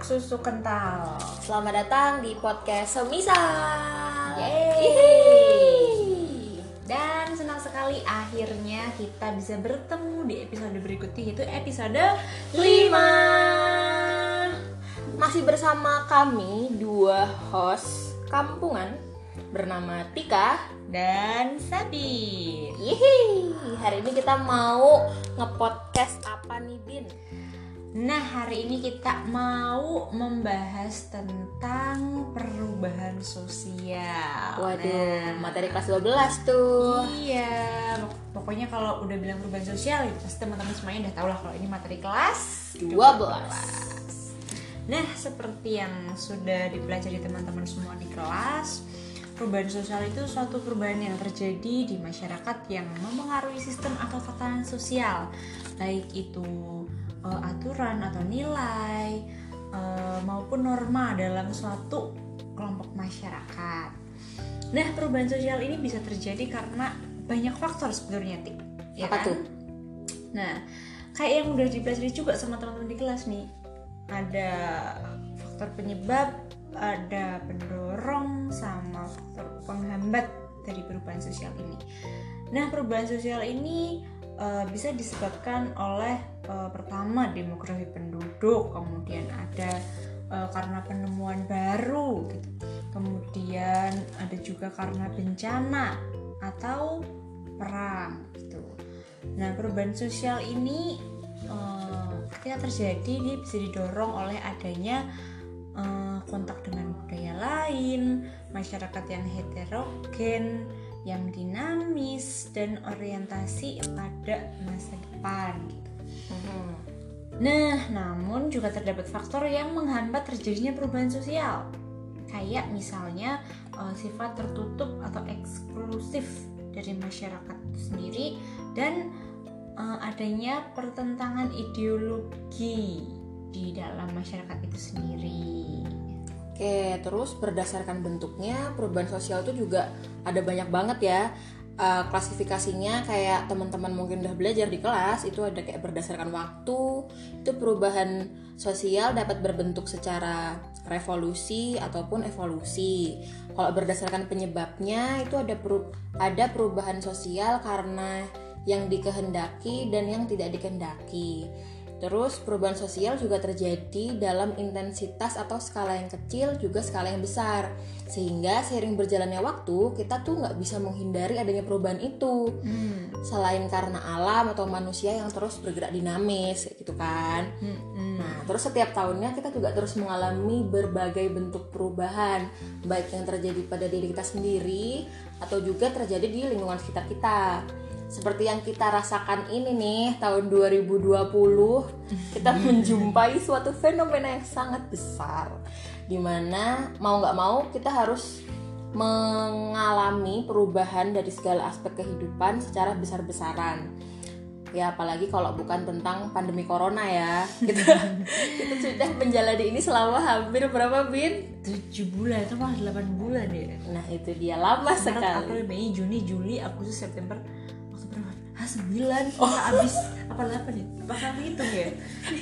susu kental. Selamat datang di podcast Semisal. Yeay. Dan senang sekali akhirnya kita bisa bertemu di episode berikutnya yaitu episode 5. Masih bersama kami dua host kampungan bernama Tika dan Sabit. Yihi, hari ini kita mau ngepodcast apa nih Bin? Nah, hari ini kita mau membahas tentang perubahan sosial. Waduh, Nah, materi kelas 12 tuh. Iya, pok- pokoknya kalau udah bilang perubahan sosial, ya pasti teman-teman semuanya udah tau lah kalau ini materi kelas 12. Nah, seperti yang sudah dipelajari teman-teman semua di kelas, perubahan sosial itu suatu perubahan yang terjadi di masyarakat yang mempengaruhi sistem atau tatanan sosial, baik itu eh, aturan atau nilai eh, maupun norma dalam suatu kelompok masyarakat. Nah, perubahan sosial ini bisa terjadi karena banyak faktor sebetulnya, Tik. Ya Apa kan? tuh? Nah, kayak yang udah dipelajari juga sama teman-teman di kelas nih. Ada faktor penyebab, ada pendorong sama faktor penghambat dari perubahan sosial ini. Nah, perubahan sosial ini eh, bisa disebabkan oleh eh, pertama demografi penduduk, kemudian ada eh, karena penemuan baru gitu. Kemudian ada juga karena bencana atau perang gitu. Nah, perubahan sosial ini eh, ketika terjadi dia bisa didorong oleh adanya eh, kontak dengan budaya lain, masyarakat yang heterogen, yang dinamis dan orientasi pada masa depan gitu. Mhm. Nah, namun juga terdapat faktor yang menghambat terjadinya perubahan sosial. Kayak misalnya eh, sifat tertutup atau eksklusif dari masyarakat itu sendiri dan eh, adanya pertentangan ideologi di dalam masyarakat itu sendiri. Oke, terus berdasarkan bentuknya perubahan sosial itu juga ada banyak banget ya. Uh, klasifikasinya kayak teman-teman mungkin udah belajar di kelas itu ada kayak berdasarkan waktu itu perubahan sosial dapat berbentuk secara revolusi ataupun evolusi. Kalau berdasarkan penyebabnya itu ada peru- ada perubahan sosial karena yang dikehendaki dan yang tidak dikehendaki Terus perubahan sosial juga terjadi dalam intensitas atau skala yang kecil juga skala yang besar. Sehingga seiring berjalannya waktu kita tuh nggak bisa menghindari adanya perubahan itu. Hmm. Selain karena alam atau manusia yang terus bergerak dinamis gitu kan. Hmm. Nah terus setiap tahunnya kita juga terus mengalami berbagai bentuk perubahan. Baik yang terjadi pada diri kita sendiri Atau juga terjadi di lingkungan sekitar kita seperti yang kita rasakan ini nih tahun 2020 kita menjumpai suatu fenomena yang sangat besar. Di mana mau nggak mau kita harus mengalami perubahan dari segala aspek kehidupan secara besar-besaran. Ya apalagi kalau bukan tentang pandemi corona ya. Kita kita sudah menjalani ini selama hampir berapa bin? 7 bulan atau malah 8 bulan ya. nah itu dia. Lama Maret, sekali. April, Mei, Juni, Juli, Agustus, September, ah 9 oh habis apa 8 ya? Pas aku hitung ya?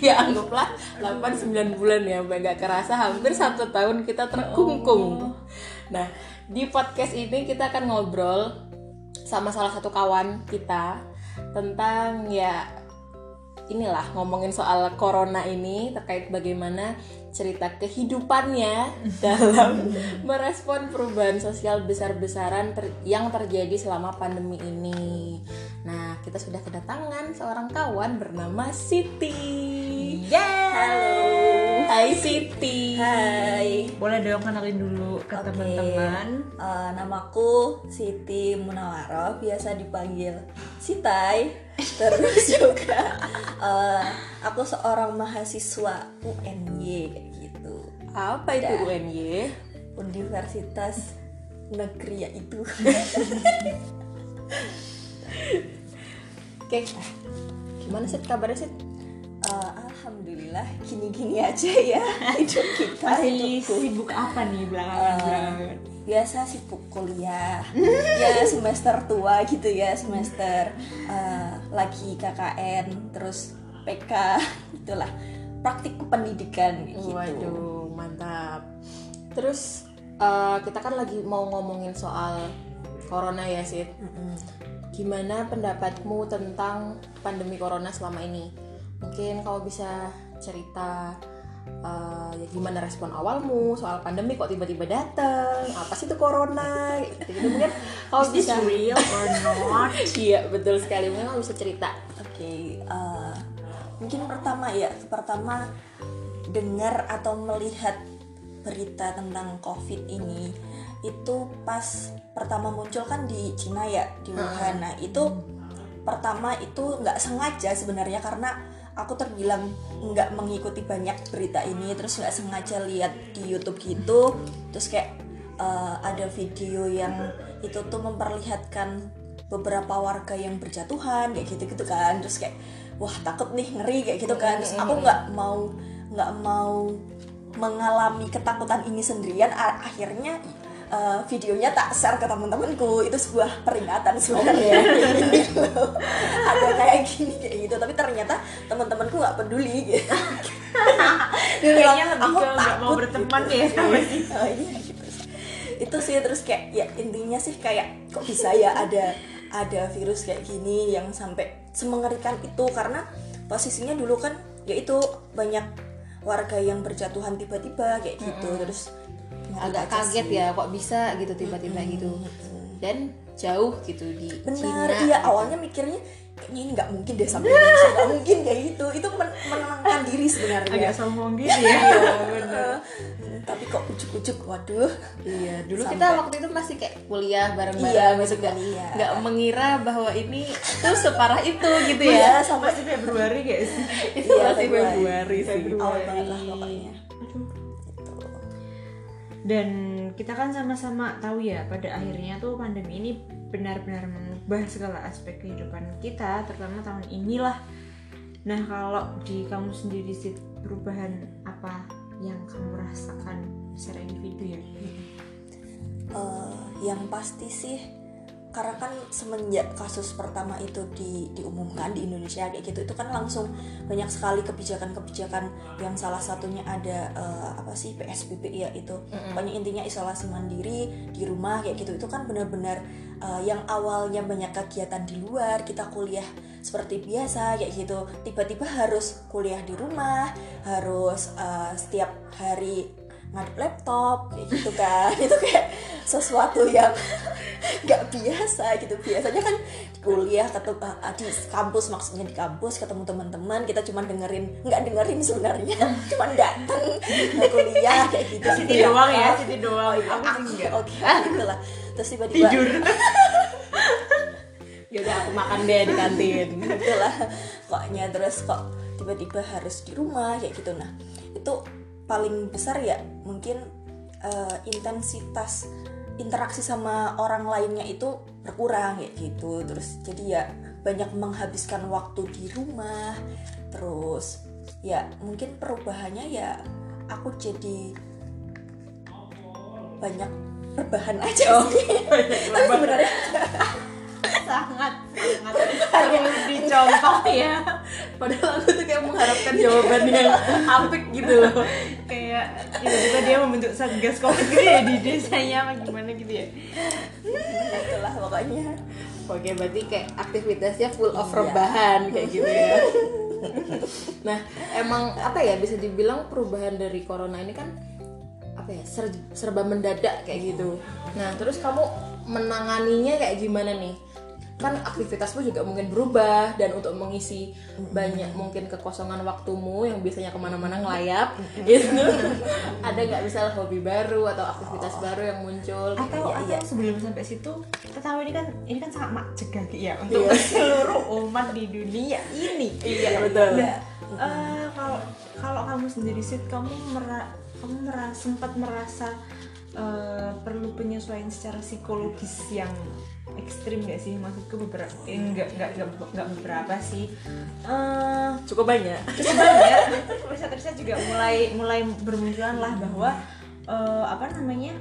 ya anggaplah 8-9 bulan ya Mbak nggak kerasa hampir satu tahun kita terkungkung nah di podcast ini kita akan ngobrol sama salah satu kawan kita tentang ya inilah ngomongin soal corona ini terkait bagaimana cerita kehidupannya dalam merespon perubahan sosial besar-besaran ter- yang terjadi selama pandemi ini. Nah, kita sudah kedatangan seorang kawan bernama Siti. Yeah. Halo. Hai Siti. Hai, Boleh dong kenalin dulu ke Oke. teman-teman. eh, namaku Siti Munawaro, biasa dipanggil Sitai. Terus juga eh, aku seorang mahasiswa UNY kayak gitu, Apa itu Dah. UNY? Universitas Negeri ya itu. Oke. Gimana sih kabarnya sih? Eh, Alhamdulillah gini-gini aja ya hidup kita Masih hidupku. sibuk apa nih belakangan-belakangan? biasa sibuk kuliah ya semester tua gitu ya semester eh, lagi KKN terus PK itulah praktik pendidikan gitu. Waduh, mantap. Terus eh, kita kan lagi mau ngomongin soal corona ya, Sid. Gimana pendapatmu tentang pandemi corona selama ini? Mungkin kau bisa cerita eh, ya gimana respon awalmu soal pandemi kok tiba-tiba datang? Apa sih itu corona? Gitu, mungkin kau Is bisa real or not? Iya, betul sekali. Mungkin kau bisa cerita. Oke, eh, mungkin pertama ya, pertama dengar atau melihat berita tentang COVID ini itu pas pertama muncul kan di Cina ya di Wuhan. Nah itu pertama itu nggak sengaja sebenarnya karena aku terbilang nggak mengikuti banyak berita ini terus nggak sengaja lihat di YouTube gitu. Terus kayak eh, ada video yang itu tuh memperlihatkan beberapa warga yang berjatuhan kayak gitu gitu kan. Terus kayak wah takut nih ngeri kayak gitu kan. Terus aku nggak mau nggak mau mengalami ketakutan ini sendirian. Akhirnya eh, videonya tak share ke teman-temanku itu sebuah peringatan sebenarnya Gitu. ada kayak gini kayak gitu tapi ternyata teman-temanku nggak peduli gitu Kayaknya lebih Aku nggak mau takut berteman gitu. ya sama sih. Oh, iya, gitu. itu sih terus kayak ya intinya sih kayak kok bisa ya ada ada virus kayak gini yang sampai semengerikan itu karena posisinya dulu kan ya itu banyak warga yang berjatuhan tiba-tiba kayak gitu terus ngeri Agak kaget sih. ya kok bisa gitu tiba-tiba gitu. Dan jauh gitu di benar Cina. iya awalnya mikirnya kayaknya ini nggak mungkin deh sampai Indonesia nggak mungkin kayak gitu itu men- menenangkan diri sebenarnya Agak sombong gitu ya. Hmm, tapi kok ujuk-ujuk waduh Iya, dulu Sampai- kita waktu itu masih kayak kuliah bareng-bareng Iya, gitu masih nggak kuliah. nggak mengira bahwa ini tuh separah itu gitu Iya, ya. sampai Masih Februari gak sih? itu Iya, masih Februari. Februari sih. awal banget lah pokoknya Aduh. Dan kita kan sama-sama tahu ya pada akhirnya tuh pandemi ini benar-benar mengubah segala aspek kehidupan kita, terutama tahun inilah. Nah kalau di kamu sendiri sih perubahan apa yang kamu rasakan secara individu ya? Eh, yang pasti sih karena kan semenjak kasus pertama itu di, diumumkan di Indonesia kayak gitu itu kan langsung banyak sekali kebijakan-kebijakan yang salah satunya ada eh, apa sih PSBB ya itu. Pokoknya intinya isolasi mandiri di rumah kayak gitu. Itu kan benar-benar eh, yang awalnya banyak kegiatan di luar kita kuliah seperti biasa kayak gitu. Tiba-tiba harus kuliah di rumah harus eh, setiap hari ngadep laptop kayak gitu kan. Itu kayak sesuatu yang nggak biasa gitu biasanya kan kuliah ketemu uh, di kampus maksudnya di kampus ketemu teman-teman kita cuma dengerin nggak dengerin sebenarnya cuma datang ke kuliah kayak gitu Siti doang ya, Siti doang. oh iya, Aku enggak. oke gitu lah terus tiba-tiba Tidur. Yaudah aku makan deh di kantin. gitu lah koknya terus kok tiba-tiba harus di rumah kayak gitu nah itu paling besar ya mungkin eh, intensitas interaksi sama orang lainnya itu berkurang kayak gitu. Terus jadi ya banyak menghabiskan waktu di rumah. Terus ya mungkin perubahannya ya aku jadi banyak rebahan aja sih. tapi sebenarnya sangat sangat dicontoh ya Padahal aku tuh kayak mengharapkan jawaban yang apik gitu loh. kayak tiba-tiba dia membentuk satgas covid gitu ya di desanya apa gimana gitu ya itulah pokoknya Oke, berarti kayak aktivitasnya full of Iya. rebahan kayak gitu ya. nah, emang apa ya bisa dibilang perubahan dari corona ini kan apa ya ser- serba mendadak kayak gitu. Nah, terus kamu menanganinya kayak gimana nih? Kan aktivitasmu juga mungkin berubah dan untuk mengisi banyak mungkin kekosongan waktumu yang biasanya ke mana-mana ngelayap gitu. Ada nggak misal hobi baru atau aktivitas baru yang muncul? atau Iya, atau iya. sebelum sampai situ kita tahu ini kan ini kan sangat mencegah ya untuk seluruh umat di dunia ini Iya, betul. Nah, eh, kalau kalau kamu sendiri sih kamu mera kamu mera- sempat merasa eh, perlu penyesuaian secara psikologis yang ekstrim gak sih maksudku beberapa eh, enggak enggak enggak, enggak beberapa sih eh Cukup banyak. cukup banyak riset-riset juga mulai mulai bermunculan lah bahwa eh, apa namanya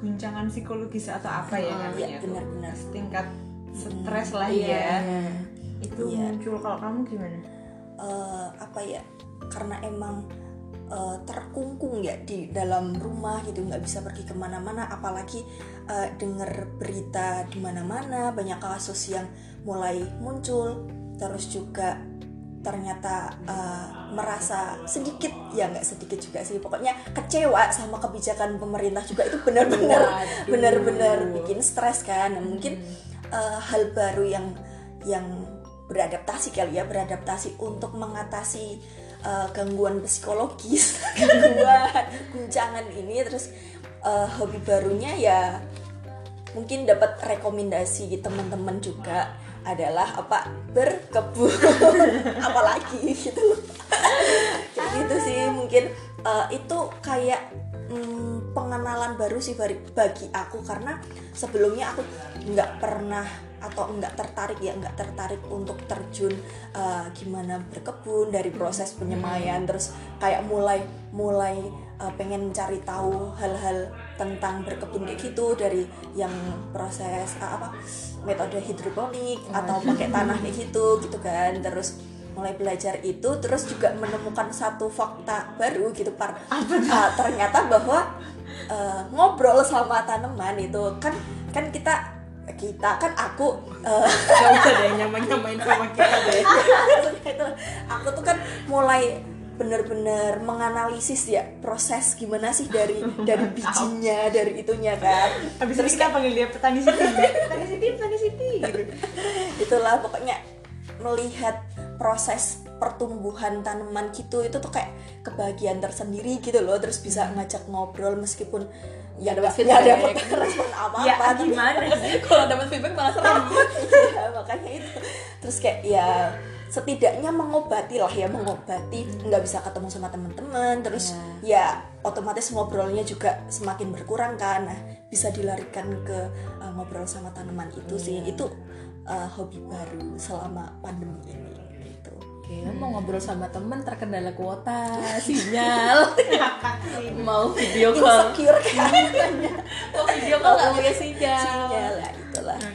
guncangan psikologis atau apa ya namanya iya, tuh. benar-benar. tingkat stres lah Iya. ya itu Iya. muncul kalau kamu gimana eh, apa ya karena emang uh, terkungkung ya di dalam rumah gitu nggak bisa pergi ke mana-mana apalagi uh, dengar berita di mana-mana banyak kasus yang mulai muncul terus juga ternyata uh, merasa sedikit ya nggak sedikit juga sih pokoknya kecewa sama kebijakan pemerintah juga itu benar-benar benar-benar bikin stres kan. Nah, mungkin uh, hal baru yang yang beradaptasi kali ya beradaptasi untuk mengatasi uh, gangguan psikologis gangguan guncangan ini terus uh, hobi barunya ya mungkin dapat rekomendasi teman-teman juga adalah apa berkebun. Apalagi gitu. Kayak gitu sih mungkin uh, itu kayak hmm, pengenalan baru sih bagi aku. Karena sebelumnya aku nggak pernah atau enggak tertarik ya enggak tertarik untuk terjun uh, gimana berkebun dari proses penyemaian. Terus kayak mulai mulai uh, pengen cari tahu hal-hal tentang berkebun kayak gitu dari yang proses uh, apa metode hidroponik atau pakai tanah kayak gitu gitu kan. Terus mulai belajar itu terus juga menemukan satu fakta baru gitu par. Uh, ternyata bahwa uh, ngobrol sama tanaman itu kan kan kita kita kan aku uh, gak usah deh nyamain nyamain sama kita deh. Aku tuh kan mulai bener-bener menganalisis ya proses gimana sih dari dari bijinya dari itunya kan. Habis terus kita panggil dia petani siti. Petani siti petani siti gitu. Itulah pokoknya melihat proses pertumbuhan tanaman gitu itu tuh kayak kebahagiaan tersendiri gitu loh. Terus bisa ngajak ngobrol meskipun ya dapat feedback. ya dapat respon apa apa ya, gimana kalau dapat feedback malah serem. Ya, makanya itu. Terus kayak ya setidaknya mengobati lah ya mengobati. Nggak bisa ketemu sama teman-teman. Terus ya. ya otomatis ngobrolnya juga semakin berkurang kan. Nah bisa dilarikan ke uh, ngobrol sama tanaman itu yeah. sih. Iya. itu uh, hobi baru selama pandemi ini Oke, hmm. mau ngobrol sama temen terkendala kuota, sinyal, mau video call, insecure kan? mau video call nggak punya sinyal. Sinyal lah itulah.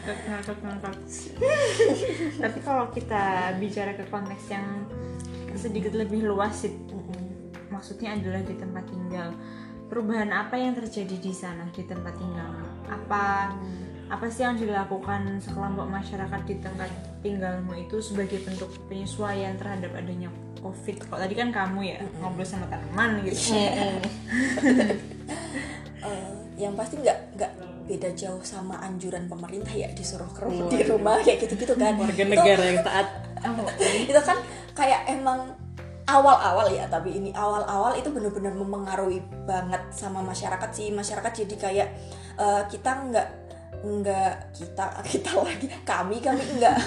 Tapi kalau kita bicara ke konteks yang sedikit lebih luas sih, maksudnya adalah di tempat tinggal. Perubahan apa yang terjadi di sana di tempat tinggal? Apa hmm apa sih yang dilakukan sekelompok masyarakat di tempat tinggalmu itu sebagai bentuk penyesuaian terhadap adanya covid? Kok tadi kan kamu ya mm -hmm. ngobrol sama tanaman gitu. Uh, yang pasti nggak nggak beda jauh sama anjuran pemerintah ya disuruh ke rumah, di rumah kayak gitu-gitu kan. Warga negara yang taat. Itu kan kayak emang awal-awal ya tapi ini awal-awal itu benar-benar mempengaruhi banget sama masyarakat sih. Masyarakat jadi kayak uh, kita nggak enggak kita kita lagi kami kami enggak.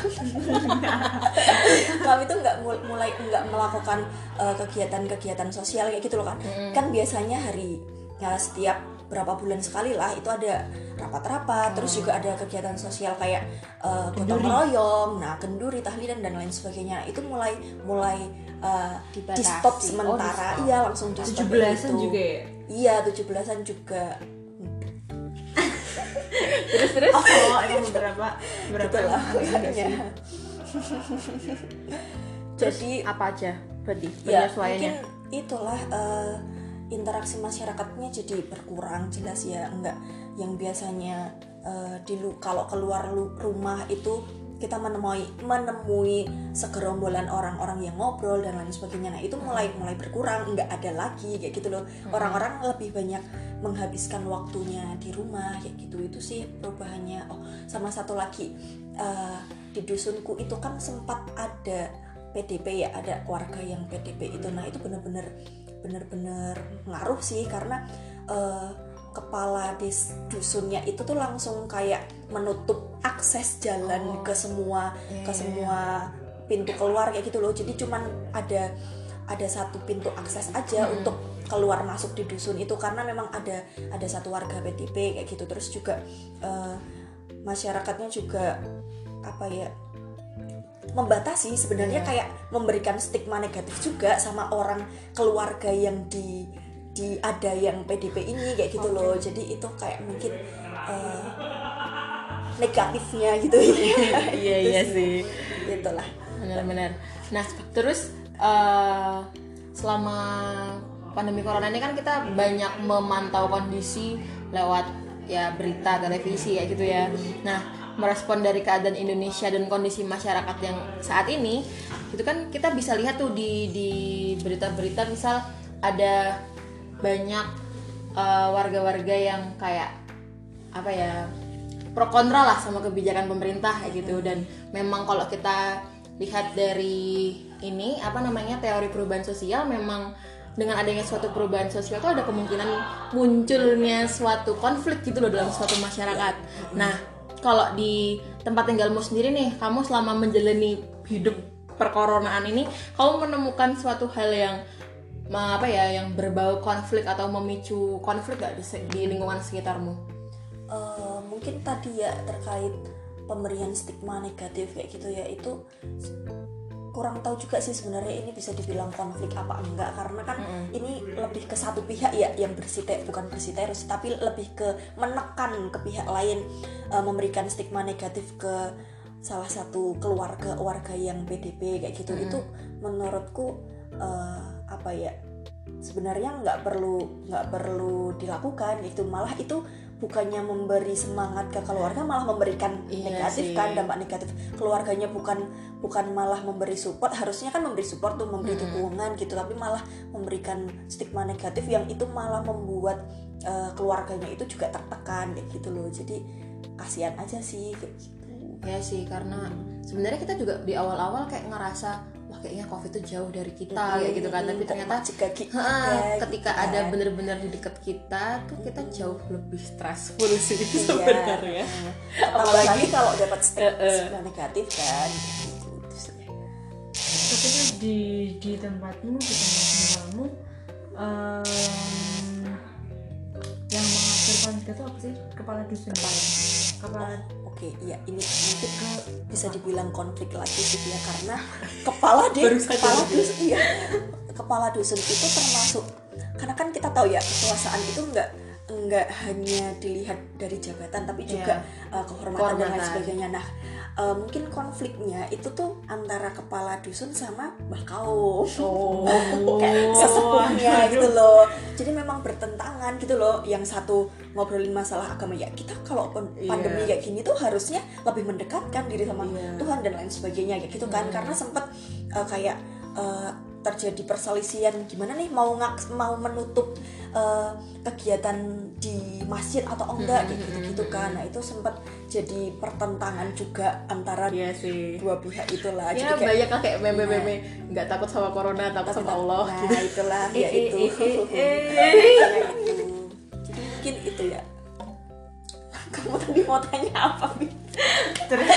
Kami tuh enggak mulai enggak melakukan uh, kegiatan-kegiatan sosial kayak gitu loh kan hmm. kan biasanya hari ya setiap berapa bulan sekali lah itu ada rapat-rapat hmm. terus juga ada kegiatan sosial kayak uh, gotong royong nah kenduri tahlilan dan lain sebagainya. Itu mulai mulai uh, di stop sementara. oh, iya langsung di stop 17 juga ya? Iya tujuh belasan juga terus terus? Oh emang beberapa berapa lah jadi apa aja? Berarti ya mungkin itulah uh, interaksi masyarakatnya jadi berkurang jelas ya enggak. Yang biasanya uh, di kalau keluar rumah itu kita menemui menemui segerombolan orang-orang yang ngobrol dan lain sebagainya. Nah itu mulai mulai berkurang nggak ada lagi kayak gitu loh. Orang-orang lebih banyak menghabiskan waktunya di rumah kayak gitu. Itu sih perubahannya. Oh sama satu lagi uh, di dusunku itu kan sempat ada PDP ya ada warga yang PDP itu. Nah itu bener-bener bener-bener ngaruh sih karena uh, kepala di dusunnya itu tuh langsung kayak menutup akses jalan oh. ke semua yeah. ke iya, semua pintu keluar kayak gitu loh jadi cuman ada ada satu pintu akses aja hmm. untuk keluar masuk di dusun itu karena memang ada ada satu warga PDP kayak gitu terus juga uh, masyarakatnya juga apa ya membatasi sebenarnya yeah. kayak memberikan stigma negatif juga sama orang keluarga yang di di ada yang PDP ini kayak gitu okay. loh jadi itu kayak mungkin uh, negatifnya gitu. Iya iya sih. itulah. Benar-benar. Nah terus uh, selama pandemi corona ini kan kita banyak memantau kondisi lewat ya berita televisi ya gitu ya. Nah, merespon dari keadaan Indonesia dan kondisi masyarakat yang saat ini, itu kan kita bisa lihat tuh di di berita-berita misal ada banyak uh, warga-warga yang kayak apa ya pro kontra lah sama kebijakan pemerintah kayak gitu. Dan memang kalau kita lihat dari ini apa namanya teori perubahan sosial memang dengan adanya suatu perubahan sosial itu ada kemungkinan munculnya suatu konflik gitu loh dalam suatu masyarakat. Nah, kalau di tempat tinggalmu sendiri nih, kamu selama menjalani hidup perkoronaan ini, kamu menemukan suatu hal yang apa ya, yang berbau konflik atau memicu konflik gak di, di lingkungan sekitarmu? Uh, mungkin tadi ya terkait pemberian stigma negatif kayak gitu ya itu kurang tahu juga sih sebenarnya ini bisa dibilang konflik apa enggak karena kan mm -hmm. ini lebih ke satu pihak ya yang bersite bukan bersiterus tapi lebih ke menekan ke pihak lain uh, memberikan stigma negatif ke salah satu keluarga warga yang PDP kayak gitu mm -hmm. itu menurutku uh, apa ya sebenarnya nggak perlu nggak perlu dilakukan itu malah itu bukannya memberi semangat ke keluarga malah memberikan iya negatif sih. kan dampak negatif keluarganya bukan bukan malah memberi support harusnya kan memberi support tuh memberi hmm. dukungan gitu tapi malah memberikan stigma negatif yang itu malah membuat uh, keluarganya itu juga tertekan kayak gitu loh jadi kasihan aja sih kayak gitu ya sih karena sebenarnya kita juga di awal-awal kayak ngerasa wah kayaknya covid itu jauh dari kita hmm, kayak gitu kan. Tapi ternyata jika kita, ketika gitu ada kan. bener-bener di dekat kita tuh kita jauh lebih stressful sih iya. sebenarnya. Apalagi kalau dapat stigma negatif kan. Tapi kan di di tempatmu di tempat tinggalmu um, yang mengatur konflik itu apa sih? Kepala dusun kepala Oke, iya ini mungkin bisa dibilang konflik lagi sih ya karena kepala deh kepala dusun iya. Kepala dusun itu termasuk karena kan kita tahu ya kekuasaan itu enggak enggak hanya dilihat dari jabatan tapi juga yeah. uh, kehormatan, dan lain sebagainya. Nah, uh, mungkin konfliknya itu tuh antara kepala dusun sama Mbah Kaum. Oh. Kayak sesepuhnya gitu loh. Jadi memang bertentangan gitu loh. Yang satu ngobrolin masalah agama ya kita kalau iya. pandemi yeah. kayak gini tuh harusnya lebih mendekatkan diri sama yeah. Tuhan dan lain sebagainya kayak gitu kan. Hmm. Karena sempet uh, kayak uh, terjadi perselisihan gimana nih mau ngak mau menutup uh, kegiatan di masjid atau enggak kayak gitu gitu kan. nah itu sempat jadi pertentangan juga antara iya sih. dua pihak itulah. Ya jadi banyak lah kayak meme meme nah, nggak takut sama corona takut sama Allah. Nah gitu. itulah ya itu jadi mungkin itu ya kamu tadi mau tanya apa terus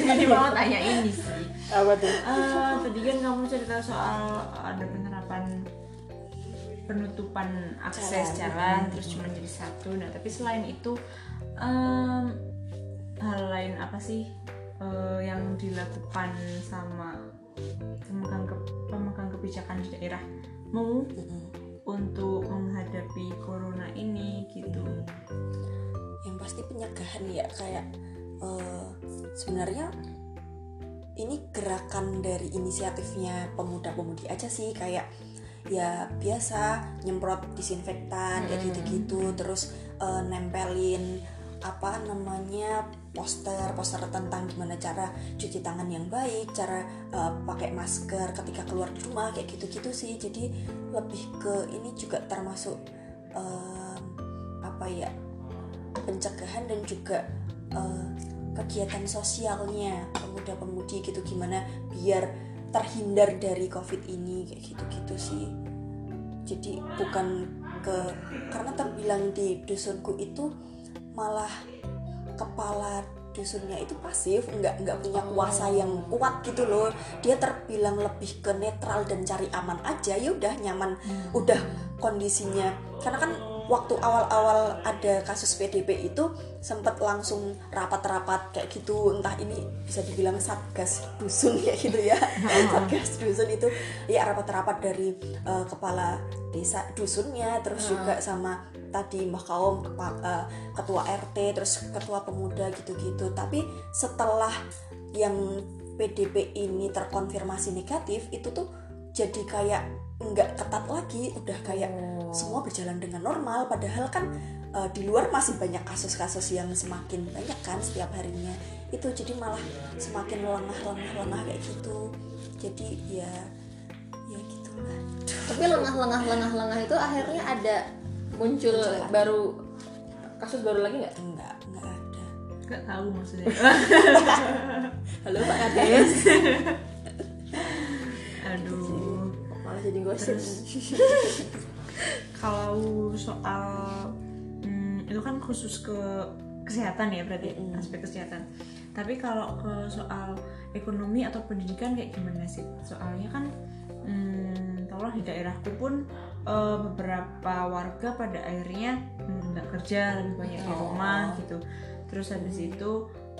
jadi mau tanya ini sih. Apa tuh? Uh, tadi kan kamu cerita soal ada penerapan penutupan akses jalan, jalan terus cuma jadi satu. Nah tapi selain itu um, hal lain apa sih uh, yang dilakukan sama pemegang ke, pemegang kebijakan di daerah mau untuk menghadapi corona ini gitu pasti pencegahan ya kayak uh, sebenarnya ini gerakan dari inisiatifnya pemuda-pemudi aja sih kayak ya biasa nyemprot disinfektan kayak gitu-gitu terus uh, nempelin apa namanya poster poster tentang gimana cara cuci tangan yang baik cara uh, pakai masker ketika keluar rumah kayak gitu-gitu sih. Jadi lebih ke ini juga termasuk uh, apa ya pencegahan dan juga uh, kegiatan sosialnya pemuda-pemudi gitu gimana biar terhindar dari covid ini kayak gitu-gitu sih. Jadi bukan ke karena terbilang di dusunku itu malah kepala dusunnya itu pasif nggak nggak punya kuasa yang kuat gitu loh. Dia terbilang lebih ke netral dan cari aman aja ya udah nyaman. Hmm. udah kondisinya. Karena kan waktu awal-awal ada kasus PDP itu sempat langsung rapat-rapat kayak gitu. Entah ini bisa dibilang satgas dusun ya gitu ya. Satgas dusun itu ya rapat-rapat dari uh, kepala desa dusunnya terus juga sama tadi mbah kaum uh, ketua RT terus ketua pemuda gitu-gitu. Tapi setelah yang PDP ini terkonfirmasi negatif itu tuh jadi kayak nggak ketat lagi udah kayak Oh. semua berjalan dengan normal. Padahal kan uh, di luar masih banyak kasus-kasus yang semakin banyak kan setiap harinya. Itu jadi malah semakin lengah-lengah-lengah kayak gitu. Jadi ya ya gitulah. Tapi lengah-lengah lengah-lengah itu akhirnya ada muncul Muncul baru kasus baru lagi nggak? Enggak enggak ada. Gak tahu maksudnya. halo pak kades Aduh. Jadi gosip Kalau soal hmm, itu kan khusus ke kesehatan ya berarti Mm-mm. aspek kesehatan. Tapi kalau ke soal ekonomi atau pendidikan kayak gimana sih? Soalnya kan hmm, di daerahku pun eh, beberapa warga pada akhirnya hmm, nggak kerja lebih banyak di Oh. rumah gitu. Terus habis itu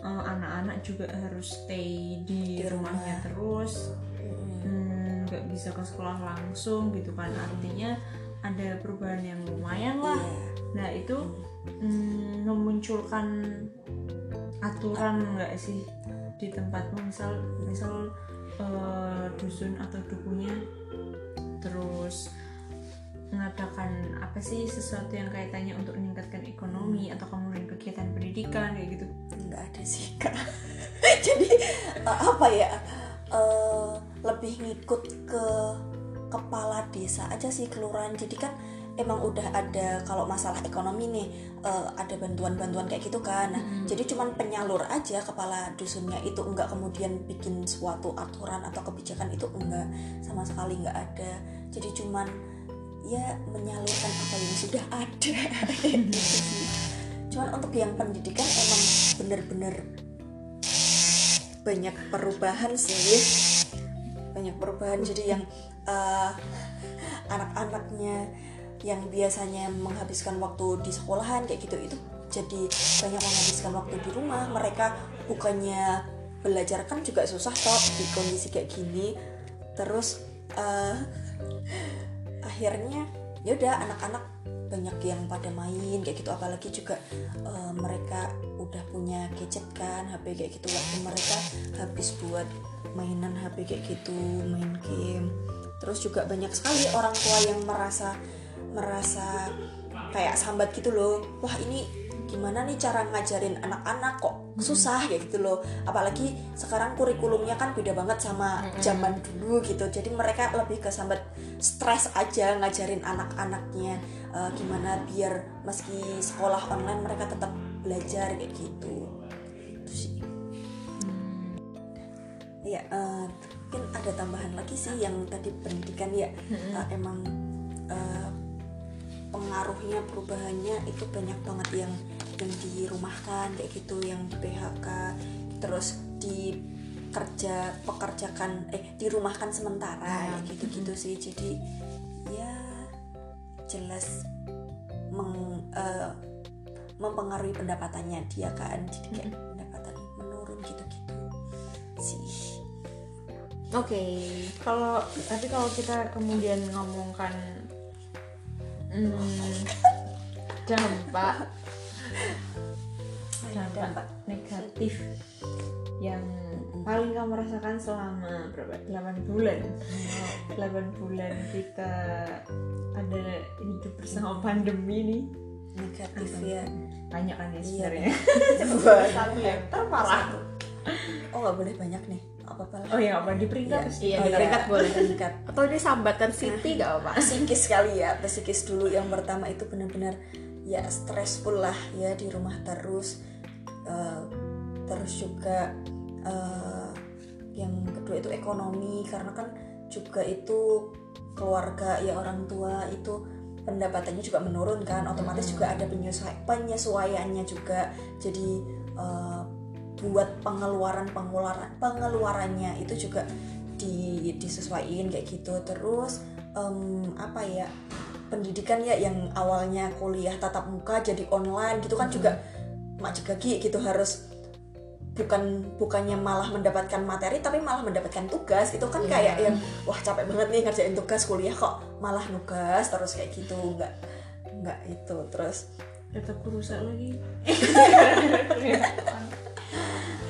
eh, anak-anak juga harus stay di, Di rumah. rumahnya terus hmm, nggak bisa ke sekolah langsung gitu kan. Artinya ada perubahan yang lumayan lah. Iya. nah itu hmm, memunculkan aturan nggak sih di tempatmu misal misal eh, dusun atau dukunya? Terus mengadakan apa sih sesuatu yang kaitannya untuk meningkatkan ekonomi atau kemudian kegiatan pendidikan kayak gitu? Nggak ada sih kak. Jadi eh, apa ya eh, lebih ngikut ke kepala desa aja sih kelurahan. Jadi kan emang udah ada kalau masalah ekonomi nih eh, ada bantuan-bantuan kayak gitu kan. Nah, Mm-mm. jadi cuman penyalur aja kepala dusunnya itu enggak kemudian bikin suatu aturan atau kebijakan itu enggak sama sekali enggak ada. Jadi cuman ya menyalurkan apa yang sudah ada. Gitu cuman untuk yang pendidikan emang bener-bener banyak perubahan sih. Banyak perubahan. Jadi yang eh, anak-anaknya yang biasanya menghabiskan waktu di sekolahan kayak gitu itu jadi banyak menghabiskan waktu di rumah. Mereka bukannya belajar kan juga susah toh di kondisi kayak gini. Terus eh, akhirnya ya udah anak-anak banyak yang pada main kayak gitu. Apalagi juga eh, mereka udah punya gadget kan HP kayak gitu. Waktu mereka habis buat mainan HP kayak gitu main game. Terus juga banyak sekali orang tua yang merasa merasa kayak sambat gitu loh. Wah ini gimana nih cara ngajarin anak-anak kok susah kayak gitu loh. Apalagi sekarang kurikulumnya kan beda banget sama zaman dulu gitu. Jadi mereka lebih ke sambat stres aja ngajarin anak-anaknya eh, gimana biar meski sekolah online mereka tetap belajar kayak gitu. Itu sih. Ya eh, mungkin ada tambahan lagi sih yang tadi pendidikan ya. Eh, emang eh, pengaruhnya perubahannya itu banyak banget yang yang dirumahkan kayak gitu yang di PHK terus di kerja pekerjakan eh dirumahkan sementara kayak gitu-gitu sih. Jadi ya jelas meng, eh, mempengaruhi pendapatannya dia kan. Jadi kayak pendapatan menurun gitu-gitu sih. Oke kalau tapi kalau kita kemudian ngomongkan hmm, dampak dampak negatif yang paling kamu rasakan selama berapa? 8 bulan. 8 bulan kita ada hidup bersama pandemi nih. Negatif Apa? ya. Banyak kan ya Iya. sebenarnya. Coba satu yang terparah. Oh nggak boleh banyak nih. Apa apa oh ya apa di peringkat. Iya, Oh, di peringkat boleh. peringkat. Atau ini sambatan City gak apa psikis kali ya. Psikis dulu yang pertama itu benar-benar ya stressful lah ya di rumah terus. Eh, terus juga eh, yang kedua itu ekonomi karena kan juga itu keluarga ya orang tua itu pendapatannya juga menurun kan. Otomatis juga ada penyesua- penyesuaiannya juga. Jadi eh, buat pengeluaran pengeluaran pengeluarannya itu juga di disesuaiin kayak gitu. Terus em, apa ya pendidikan ya yang awalnya kuliah tatap muka jadi online gitu kan juga mak jegagi gitu harus bukan bukannya malah mendapatkan materi tapi malah mendapatkan tugas. Itu kan Iya. kayak yang wah capek banget nih ngerjain tugas kuliah kok malah nugas terus kayak gitu. Nggak nggak itu. Terus tetap rusak lagi.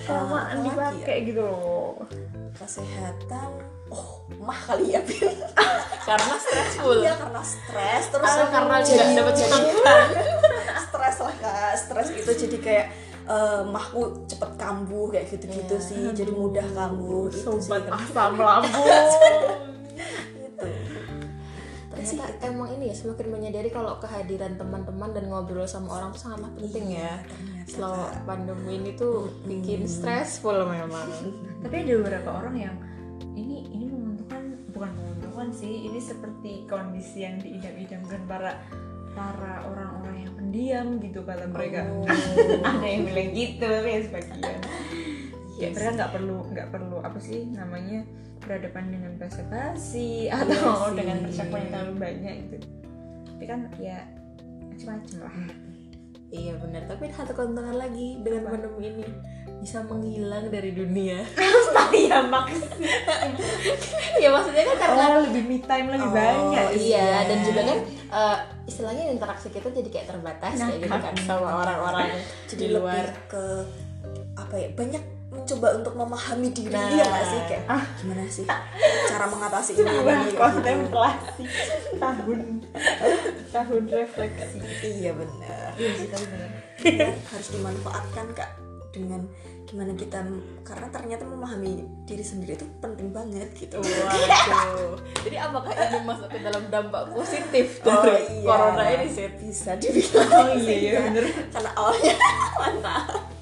Kelamaan apalagi ya? dipakai gitu loh. Kesehatan. Oh mah kali ya Bin. karena stressful. Iya karena stres. Terus Ah, karena nggak dapet jadi makan. stres lah kak. Stres gitu. Jadi kayak eh, mahku cepet kambuh kayak gitu-gitu Iya. sih. Jadi mudah kambuh itu sih. sobat asam lambung. Gitu. Ternyata emang ini ya semakin menyadari kalau kehadiran teman-teman dan ngobrol sama orang tuh sangat penting ya. ternyata, selama pandemi ini tuh bikin stressful memang. Tapi ada beberapa orang yang ini ini menguntungkan bukan menguntungkan sih ini seperti kondisi yang diidam-idamkan para para orang-orang yang pendiam gitu kata mereka Oh. ada yang bilang gitu ya sebagian ya Yes. mereka nggak perlu nggak perlu apa sih namanya berhadapan dengan basa-basi Iya atau sih. dengan percakapan yang terlalu banyak gitu tapi kan ya macam-macam lah iya benar tapi ada satu keuntungan lagi dengan pandemi ini. Bisa menghilang dari dunia. Ya maksudnya. Ya maksudnya kan karena oh lebih me time lebih Oh, banyak. iya. Dan juga kan eh, istilahnya interaksi kita jadi kayak terbatas Nah, kayak gitu kan sama orang-orang jadi di luar. lebih ke apa ya banyak mencoba untuk memahami diri Nah. ya nggak sih? Kayak gimana sih cara mengatasi ini gitu. kontemplasi. Tahun. Tahun refleksi. Iya benar. Iya sih tapi benar. Benar, harus dimanfaatkan kak dengan gimana kita karena ternyata memahami diri sendiri itu penting banget gitu. Waduh. Jadi apakah ini masuk ke dalam dampak positif Oh, dari iya. corona ini sih? bisa dibilang oh iya iya bener karena awalnya mantap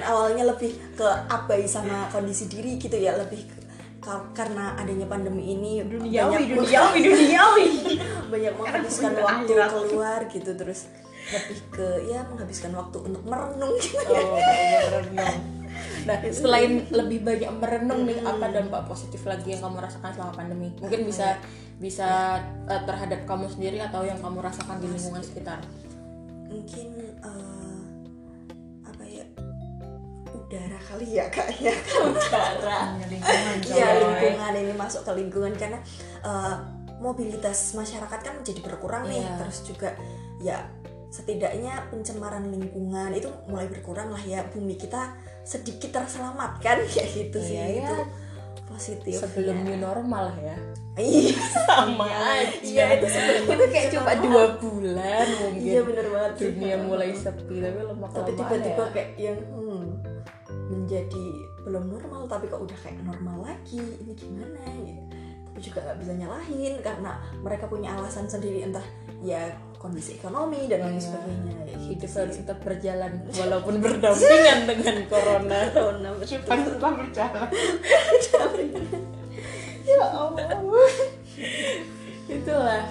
dan awalnya lebih ke abai sama kondisi diri gitu ya lebih ke- ka- karena adanya pandemi ini duniawi banyak duniawi duniawi banyak menghabiskan waktu akhirat. keluar gitu terus lebih ke ya menghabiskan waktu untuk merenung gitu Oh, merenung. Nah, selain lebih banyak merenung nih, apa dampak positif lagi yang kamu rasakan selama pandemi? Mungkin bisa bisa eh, terhadap kamu sendiri atau yang kamu rasakan di lingkungan sekitar. mungkin ya udara kali ya kak ya Udara. lingkungan Iya coy. lingkungan ini masuk ke lingkungan karena eh, mobilitas masyarakat kan jadi berkurang nih Iya. terus juga ya setidaknya pencemaran lingkungan itu mulai berkurang lah ya bumi kita sedikit terselamatkan kayak gitu sih Iya, itu ya. positif Sebelum ya. new normal ya. iya Sama aja. iya itu Itu kayak cuma dua bulan mungkin. iya bener banget. Dunia mulai sepi tapi lama tapi tiba-tiba ya. kayak yang hmm, menjadi belum normal tapi kok udah kayak normal lagi ini gimana ya tapi juga nggak bisa nyalahin karena mereka punya alasan sendiri entah ya kondisi ekonomi dan lain Iya. sebagainya ya hidup gitu harus sih. tetap berjalan walaupun berdampingan dengan corona. Corona. Pas tetap berjalan ya Allah. Itulah.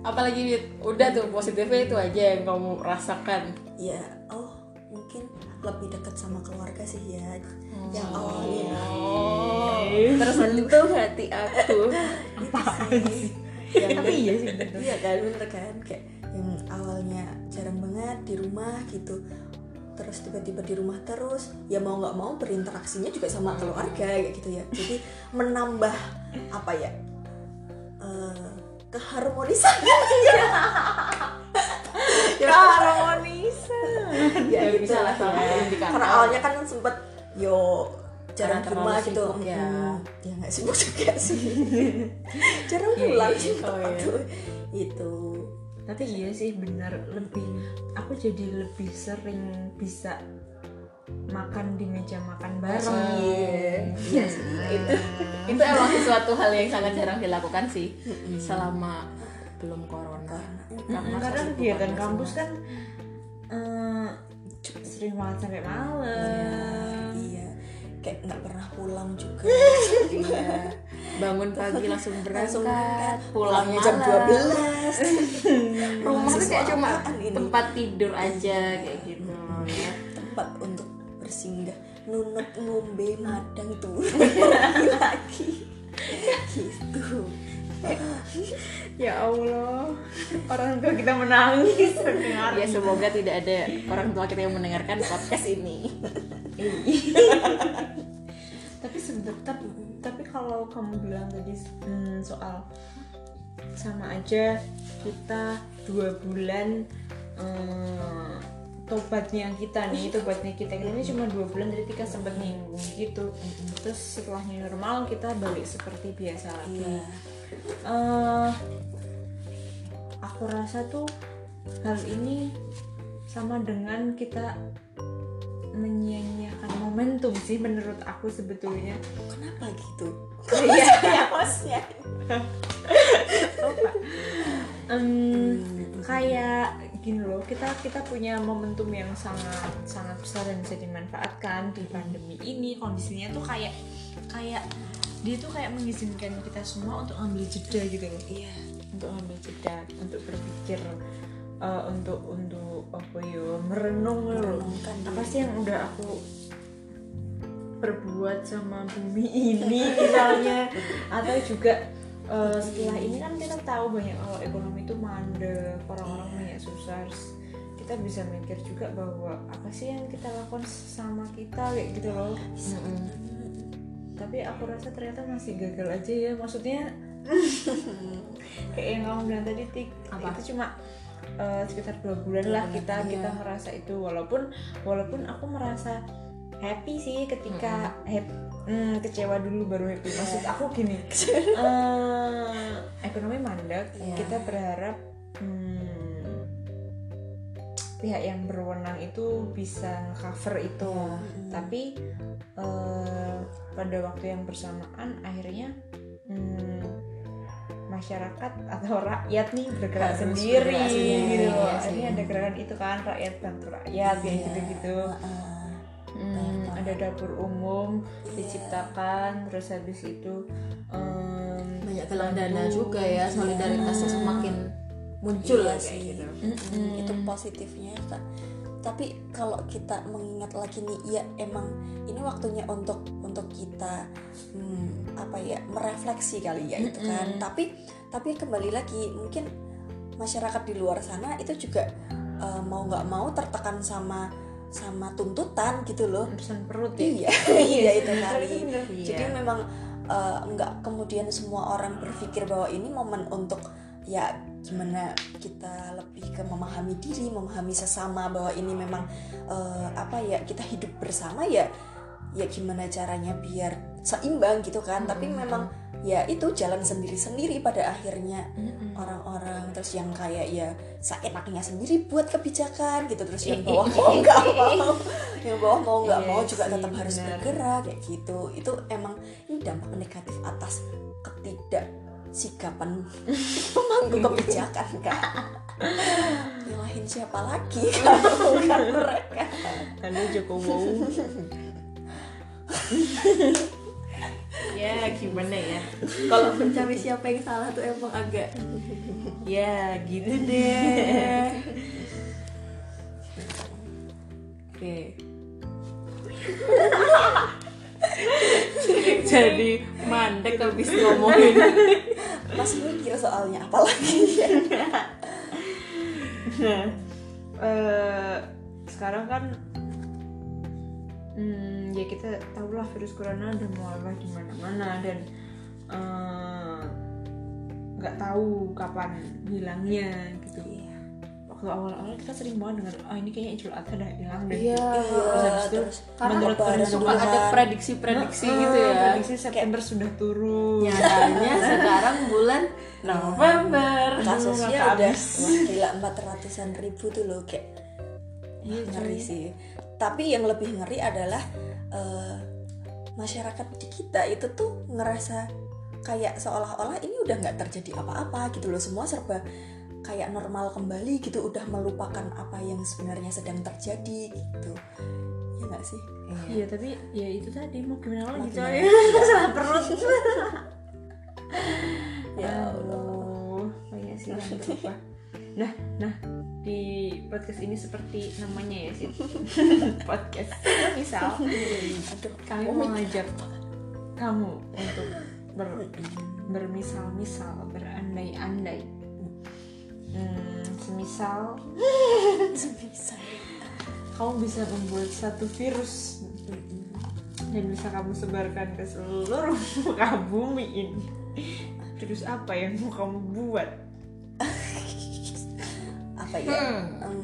Apalagi udah tuh positifnya itu aja yang kamu rasakan. ya oh mungkin lebih dekat sama keluarga sih ya. Yang awalnya. Oh, tersentuh hati aku. itu sih. yang tapi iya sih Iya kan bener kan? Kayak yang awalnya jarang banget di rumah gitu. Terus tiba-tiba di rumah terus ya mau nggak mau berinteraksinya juga sama keluarga kayak gitu ya. Jadi menambah apa ya eh, keharmonisan. ya, ya Ya, gitu bisa lah ya, ya. indikator. karena awalnya kan sempet yo jarang di rumah gitu ya. Mm, ya nggak sibuk juga sih jarang Iya, pulang iya. sih Oh, iya. itu itu tapi iya sih benar lebih aku jadi lebih sering bisa makan di meja makan bareng Iya, iya sih. itu itu emang sesuatu hal yang sangat jarang dilakukan sih selama belum corona. karena kadang kegiatan kampus kan eh, sering banget sampai malam. Iya kayak nggak pernah pulang juga. Iya. Bangun pagi langsung langsung berangkat, pulang pulang jam malam. 12 Rumah tuh kayak cuma ini? tempat tidur aja kayak gitu ya. tempat untuk bersinggah. Nunut ngombe madang tuh. Lagi lagi gitu ya Allah orang tua kita menangis. Mendengar Ya semoga tidak ada orang tua kita yang mendengarkan podcast ini. tapi sebentar tapi, tapi kalau kamu bilang tadi hmm, soal sama aja kita dua bulan eh, tobatnya kita nih tobatnya kita ini cuma dua bulan jadi tika sempat nyinggung gitu. Terus setelahnya normal kita balik seperti biasa lagi. Iya. Eh, aku rasa tuh hal ini sama dengan kita menyia-nyiakan momentum sih menurut aku sebetulnya. Kenapa gitu? Iya. Ya maksudnya? Em, kayak gini loh kita kita punya momentum yang sangat sangat besar dan bisa dimanfaatkan di pandemi ini. Kondisinya tuh kayak kayak dia tuh kayak mengizinkan kita semua untuk ambil jeda gitu loh. Iya. Untuk ambil jeda untuk berpikir eh, untuk untuk apa ya merenung loh. Merenungkan apa sih yang udah aku perbuat sama bumi ini misalnya? Atau juga eh, setelah ini kan kita tahu banyak kalau ekonomi itu mandek orang-orang banyak susah. Kita bisa mikir juga bahwa apa sih yang kita lakukan sama kita kayak gitu loh. Mm-mm. Tapi aku rasa ternyata masih gagal aja ya maksudnya kayak yang kamu bilang tadi tik Apa? itu cuma eh, sekitar dua bulan lah kita Iya. kita ngerasa itu walaupun walaupun aku merasa happy sih ketika hap- hmm, kecewa dulu baru happy maksud aku gini eh, ekonomi mandek Iya. kita berharap hmm, pihak yang berwenang itu bisa cover itu tapi eh, pada waktu yang bersamaan akhirnya hmm, masyarakat atau rakyat nih bergerak Harus sendiri bergerak gitu loh. sih. Akhirnya ada gerakan itu kan rakyat bantu rakyat kayak Iya. gitu-gitu. Heeh. Hmm, ada dapur umum diciptakan terus habis itu em, banyak galang dana bantu. juga ya solidaritasnya semakin muncul Iya sih. gitu Mm-mm, itu positifnya Kak. tapi kalau kita mengingat lagi nih ya emang ini waktunya untuk untuk kita hmm, apa ya merefleksi kali ya itu kan tapi tapi kembali lagi mungkin masyarakat di luar sana itu juga eh, mau nggak mau tertekan sama sama tuntutan gitu loh urusan perut ya iya iya itu kali bener. jadi Iya. memang eh, nggak kemudian semua orang berpikir bahwa ini momen untuk ya gimana kita lebih ke memahami diri memahami sesama bahwa ini memang eh, apa ya kita hidup bersama ya ya gimana caranya biar seimbang gitu kan. Tapi memang ya itu jalan sendiri-sendiri pada akhirnya. Orang-orang terus yang kayak ya seenaknya sendiri buat kebijakan gitu. Terus yang bawah mau nggak mau yang bawah mau nggak Iya mau juga tetap harus bergerak kayak gitu. Itu emang ini dampak negatif atas ketidak sikapan pemangku kebijakan kan nyalahin siapa lagi kalau bukan mereka? Halo Jokowi ya gimana ya? Kalau mencari siapa yang salah tuh emang agak ya gitu deh. Oke. Jadi mandek habis ngomongin masih mikir soalnya apalagi ya Nah, eh, sekarang kan hmm, ya kita tahu lah virus corona udah mulai di mana-mana dan eh, nggak tahu kapan hilangnya gitu. Waktu awal-awal kita sering banget dengar, ah ini kayaknya Idul Adha dah hilang deh. iya Terus habis itu terus karena menurut kondisi suka ada prediksi-prediksi Ah, gitu ya. Prediksi September sudah turun. nyatanya sekarang bulan November. Kasusnya udah wah, gila empat ratusan ribu tuh loh kayak Iya, ngeri sih. Tapi yang lebih ngeri adalah eh, masyarakat di kita itu tuh ngerasa kayak seolah-olah ini udah nggak terjadi apa-apa gitu loh. Semua serba kayak normal kembali gitu udah melupakan apa yang sebenarnya sedang terjadi gitu. Ya nggak sih? Iya. Tapi ya itu tadi mau gimana lagi coy? Salah perut. Ya Aduh, banyak sih yang berubah. Nah, nah di podcast ini seperti namanya ya sih podcast. Misal, aduh kami mau ngajak kamu untuk ber, bermisal-misal, berandai-andai. Hmm, semisal. Bisa kamu bisa membuat satu virus dan bisa kamu sebarkan ke seluruh muka bumi ini. Virus apa yang mau kamu buat? apa ya? Hmm. em,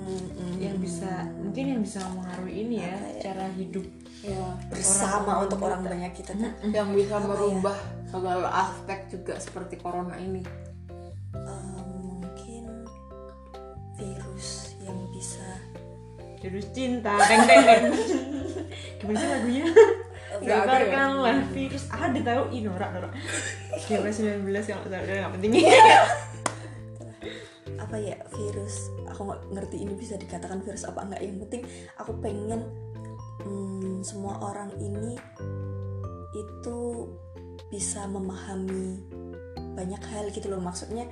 yang bisa mungkin yang bisa mempengaruhi ini ya ya? cara hidup ya bersama untuk orang banyak kita tuh yang bisa merubah segala aspek juga seperti corona ini virus cinta deng deng. Deng gimana sih lagunya? Ada ya? Gambarkanlah virus ada tahu ih norak norak. Kira 19 kalau nggak salah nggak penting. Apa ya virus? Aku nggak ngerti ini bisa dikatakan virus apa enggak yang penting aku pengen hmm, semua orang ini itu bisa memahami banyak hal gitu loh. Maksudnya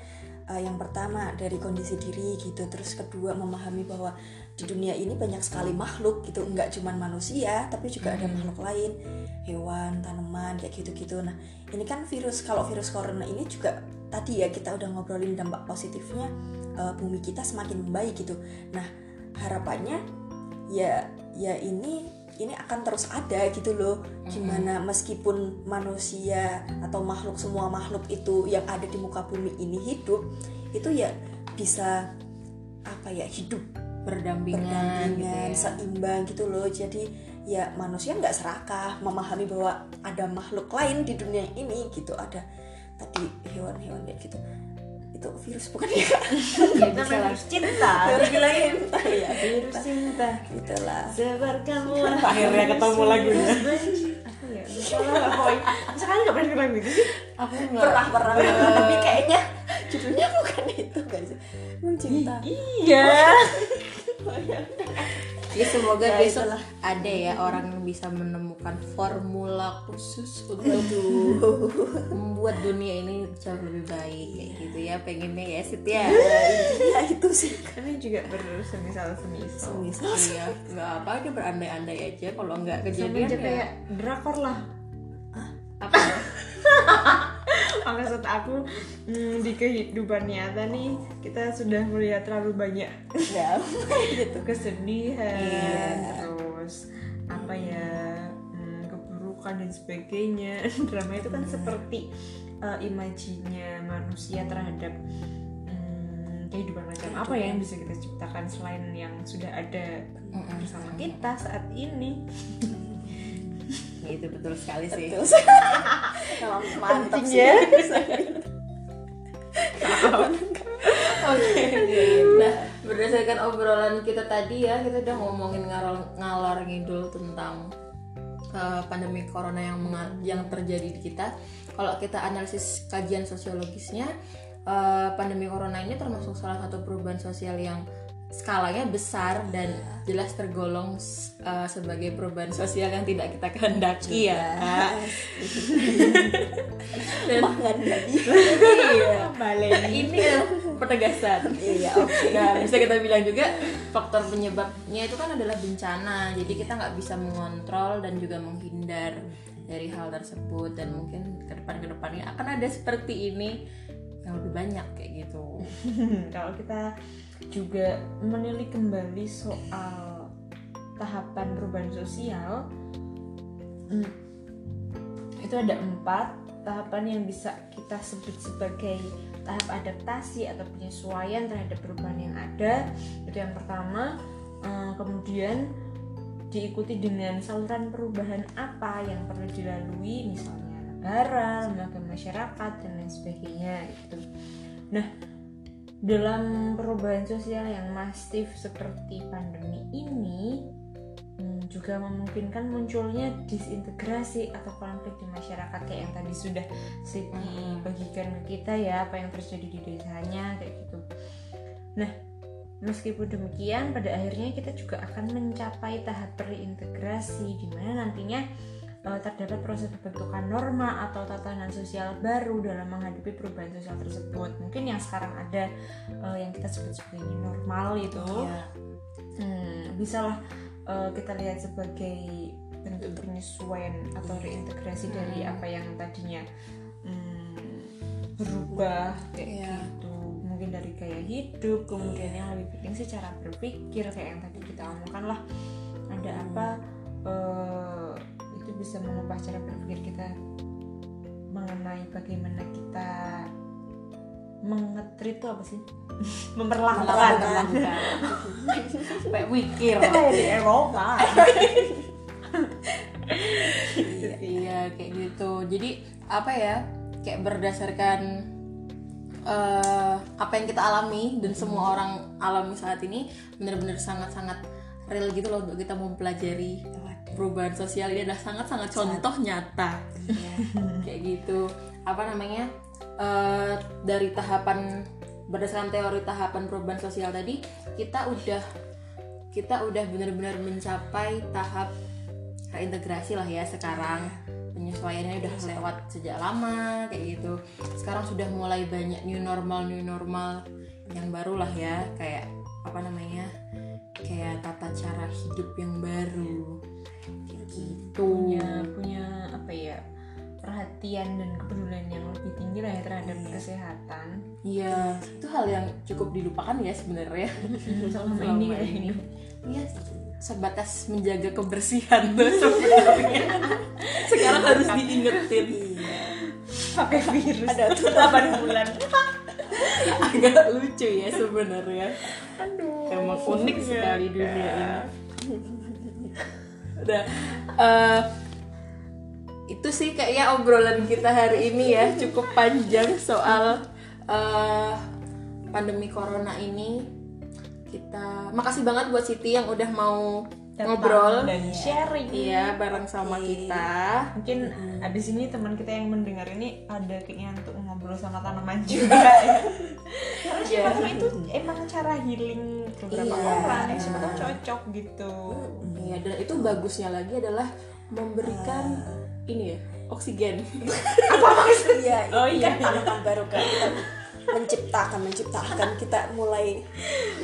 eh, yang pertama dari kondisi diri gitu. Terus kedua memahami bahwa di dunia ini banyak sekali makhluk gitu. Nggak cuman manusia tapi juga ada makhluk lain. Hewan tanaman kayak gitu-gitu. Nah ini kan virus. Kalau virus corona ini juga tadi ya kita udah ngobrolin dampak positifnya eh, bumi kita semakin membaik gitu. Nah harapannya ya ya ini ini akan terus ada gitu loh. Gimana meskipun manusia atau makhluk semua makhluk itu yang ada di muka bumi ini hidup itu ya bisa apa ya hidup berdampingan, berdampingan gitu ya. seimbang gitu loh. Jadi ya manusia nggak serakah memahami bahwa ada makhluk lain di dunia ini gitu. Ada tadi hewan-hewan kayak gitu. Itu virus bukan ya? Ya bisa lah. virus cinta virus lain ya virus cinta. Itulah sebarkanlah Akhirnya ketemu lagunya. Pokoknya sekali nggak pernah dengar lagu itu sih. Aku nggak. Pernah pernah. Pernah. tapi kayaknya judulnya bukan itu guys. Emang cinta iya ya semoga Ya, besok itulah. ada ya orang yang bisa menemukan formula khusus untuk membuat dunia ini jauh lebih baik kayak gitu ya. Pengennya ya Sit ya. Ya itu sih. Kami juga bersemisal semisal Semisal. iya. Nggak apa aja berandai-andai aja kalau nggak kejadian ya. kayak drakor lah. Apa? ya? maksud aku hmm, di kehidupan nyata nih kita sudah melihat terlalu banyak. Ya. Gitu kesedihan Iya. terus apa ya hmm, keburukan dan sebagainya. Drama itu kan seperti uh, imajinya manusia terhadap hmm, kehidupan macam apa ya yang bisa kita ciptakan selain yang sudah ada bersama kita saat ini itu betul sekali sih Betul. Mantap sih ya. Oke. Nah, berdasarkan obrolan kita tadi ya, kita udah ngomongin ngalor, ngalor ngidul tentang uh, pandemi corona yang yang terjadi di kita. Kalau kita analisis kajian sosiologisnya, uh, pandemi corona ini termasuk salah satu perubahan sosial yang skalanya besar dan jelas tergolong uh, sebagai perubahan sosial yang tidak kita kehendaki ya. Kak. Dan iya. balik ini adalah penegasan. iya oke Nah, bisa kita bilang juga faktor penyebabnya itu kan adalah bencana. Jadi kita nggak bisa mengontrol dan juga menghindar dari hal tersebut dan mungkin ke depan ke depannya akan ada seperti ini yang lebih banyak kayak gitu. kalau kita juga menilik kembali soal tahapan perubahan sosial hmm, itu ada empat tahapan yang bisa kita sebut sebagai tahap adaptasi atau penyesuaian terhadap perubahan yang ada itu yang pertama eh, kemudian diikuti dengan saluran perubahan apa yang perlu dilalui misalnya negara, lembaga masyarakat dan lain sebagainya gitu. Nah, dalam perubahan sosial yang masif seperti pandemi ini hmm, juga memungkinkan munculnya disintegrasi atau konflik di masyarakat kayak yang tadi sudah Siti bagikan ke kita ya apa yang terjadi di desanya kayak gitu. Nah, meskipun demikian pada akhirnya kita juga akan mencapai tahap reintegrasi di mana nantinya terdapat proses pembentukan norma atau tatanan sosial baru dalam menghadapi perubahan sosial tersebut. Mungkin yang sekarang ada eh, yang kita sebut sebagai normal itu, Iya. hmm, bisalah eh, kita lihat sebagai bentuk penyesuaian atau reintegrasi dari apa yang tadinya hmm, berubah kayak Iya. gitu. Mungkin dari gaya hidup, kemudian yang lebih penting sih cara berpikir kayak yang tadi kita omongkan lah. Ada apa? eh, itu bisa mengubah cara berpikir kita mengenai bagaimana kita mengetrit itu apa sih memperlakukan. Kayak mikir. di Eropa Iya kayak gitu. Jadi apa ya? Kayak berdasarkan eh, apa yang kita alami dan semua orang alami saat ini benar-benar sangat-sangat real gitu loh untuk kita mempelajari perubahan sosial. Ini adalah sangat-sangat contoh nyata. Kayak gitu. Apa namanya? Eh, dari tahapan berdasarkan teori tahapan perubahan sosial tadi kita udah kita udah benar-benar mencapai tahap reintegrasi lah ya sekarang. Penyesuaiannya udah lewat sejak lama kayak gitu. Sekarang sudah mulai banyak new normal new normal yang baru lah ya. Kayak apa namanya kayak tata cara hidup yang baru. Kayak gitu. Punya punya apa ya perhatian dan kepedulian yang lebih tinggi lah ya terhadap kesehatan. Iya, itu hal yang cukup dilupakan ya sebenarnya. selama Selama ini ini. ini. Iya, sebatas menjaga kebersihan tuh sebenarnya. Sekarang harus diingetin. iya. Pakai virus. Ada tuh 8 bulan. Agak lucu ya sebenarnya. aduh Emang unik sekali dunia ini. Udah. eh, itu sih kayaknya obrolan kita hari ini ya cukup panjang soal eh, pandemi corona ini. Kita makasih banget buat Siti yang udah mau ngobrol dan sharing. Iya bareng sama kita. mungkin abis ini teman kita yang mendengar ini ada keinginan untuk ngobrol sama tanaman juga. Ya karena siapa tahu itu emang cara healing beberapa Iya. orang yang siapa tahu cocok gitu. Iya dan itu bagusnya lagi adalah memberikan ini ya oksigen. iya Oh, ini iya, kan tanaman baru kan menciptakan menciptakan kita mulai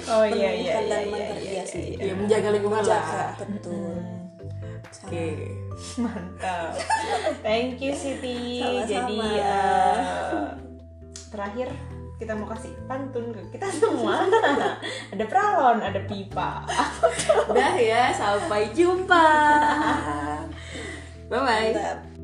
oh iya iya menemukan iya dan iya, iya, berkreasi ya menjaga lingkungan menjaga lah. betul Oke. mantap thank you Siti Sama-sama. jadi eh, terakhir kita mau kasih pantun ke kita semua ada pralon ada pipa Udah ya, sampai jumpa. Bye bye. Mantap.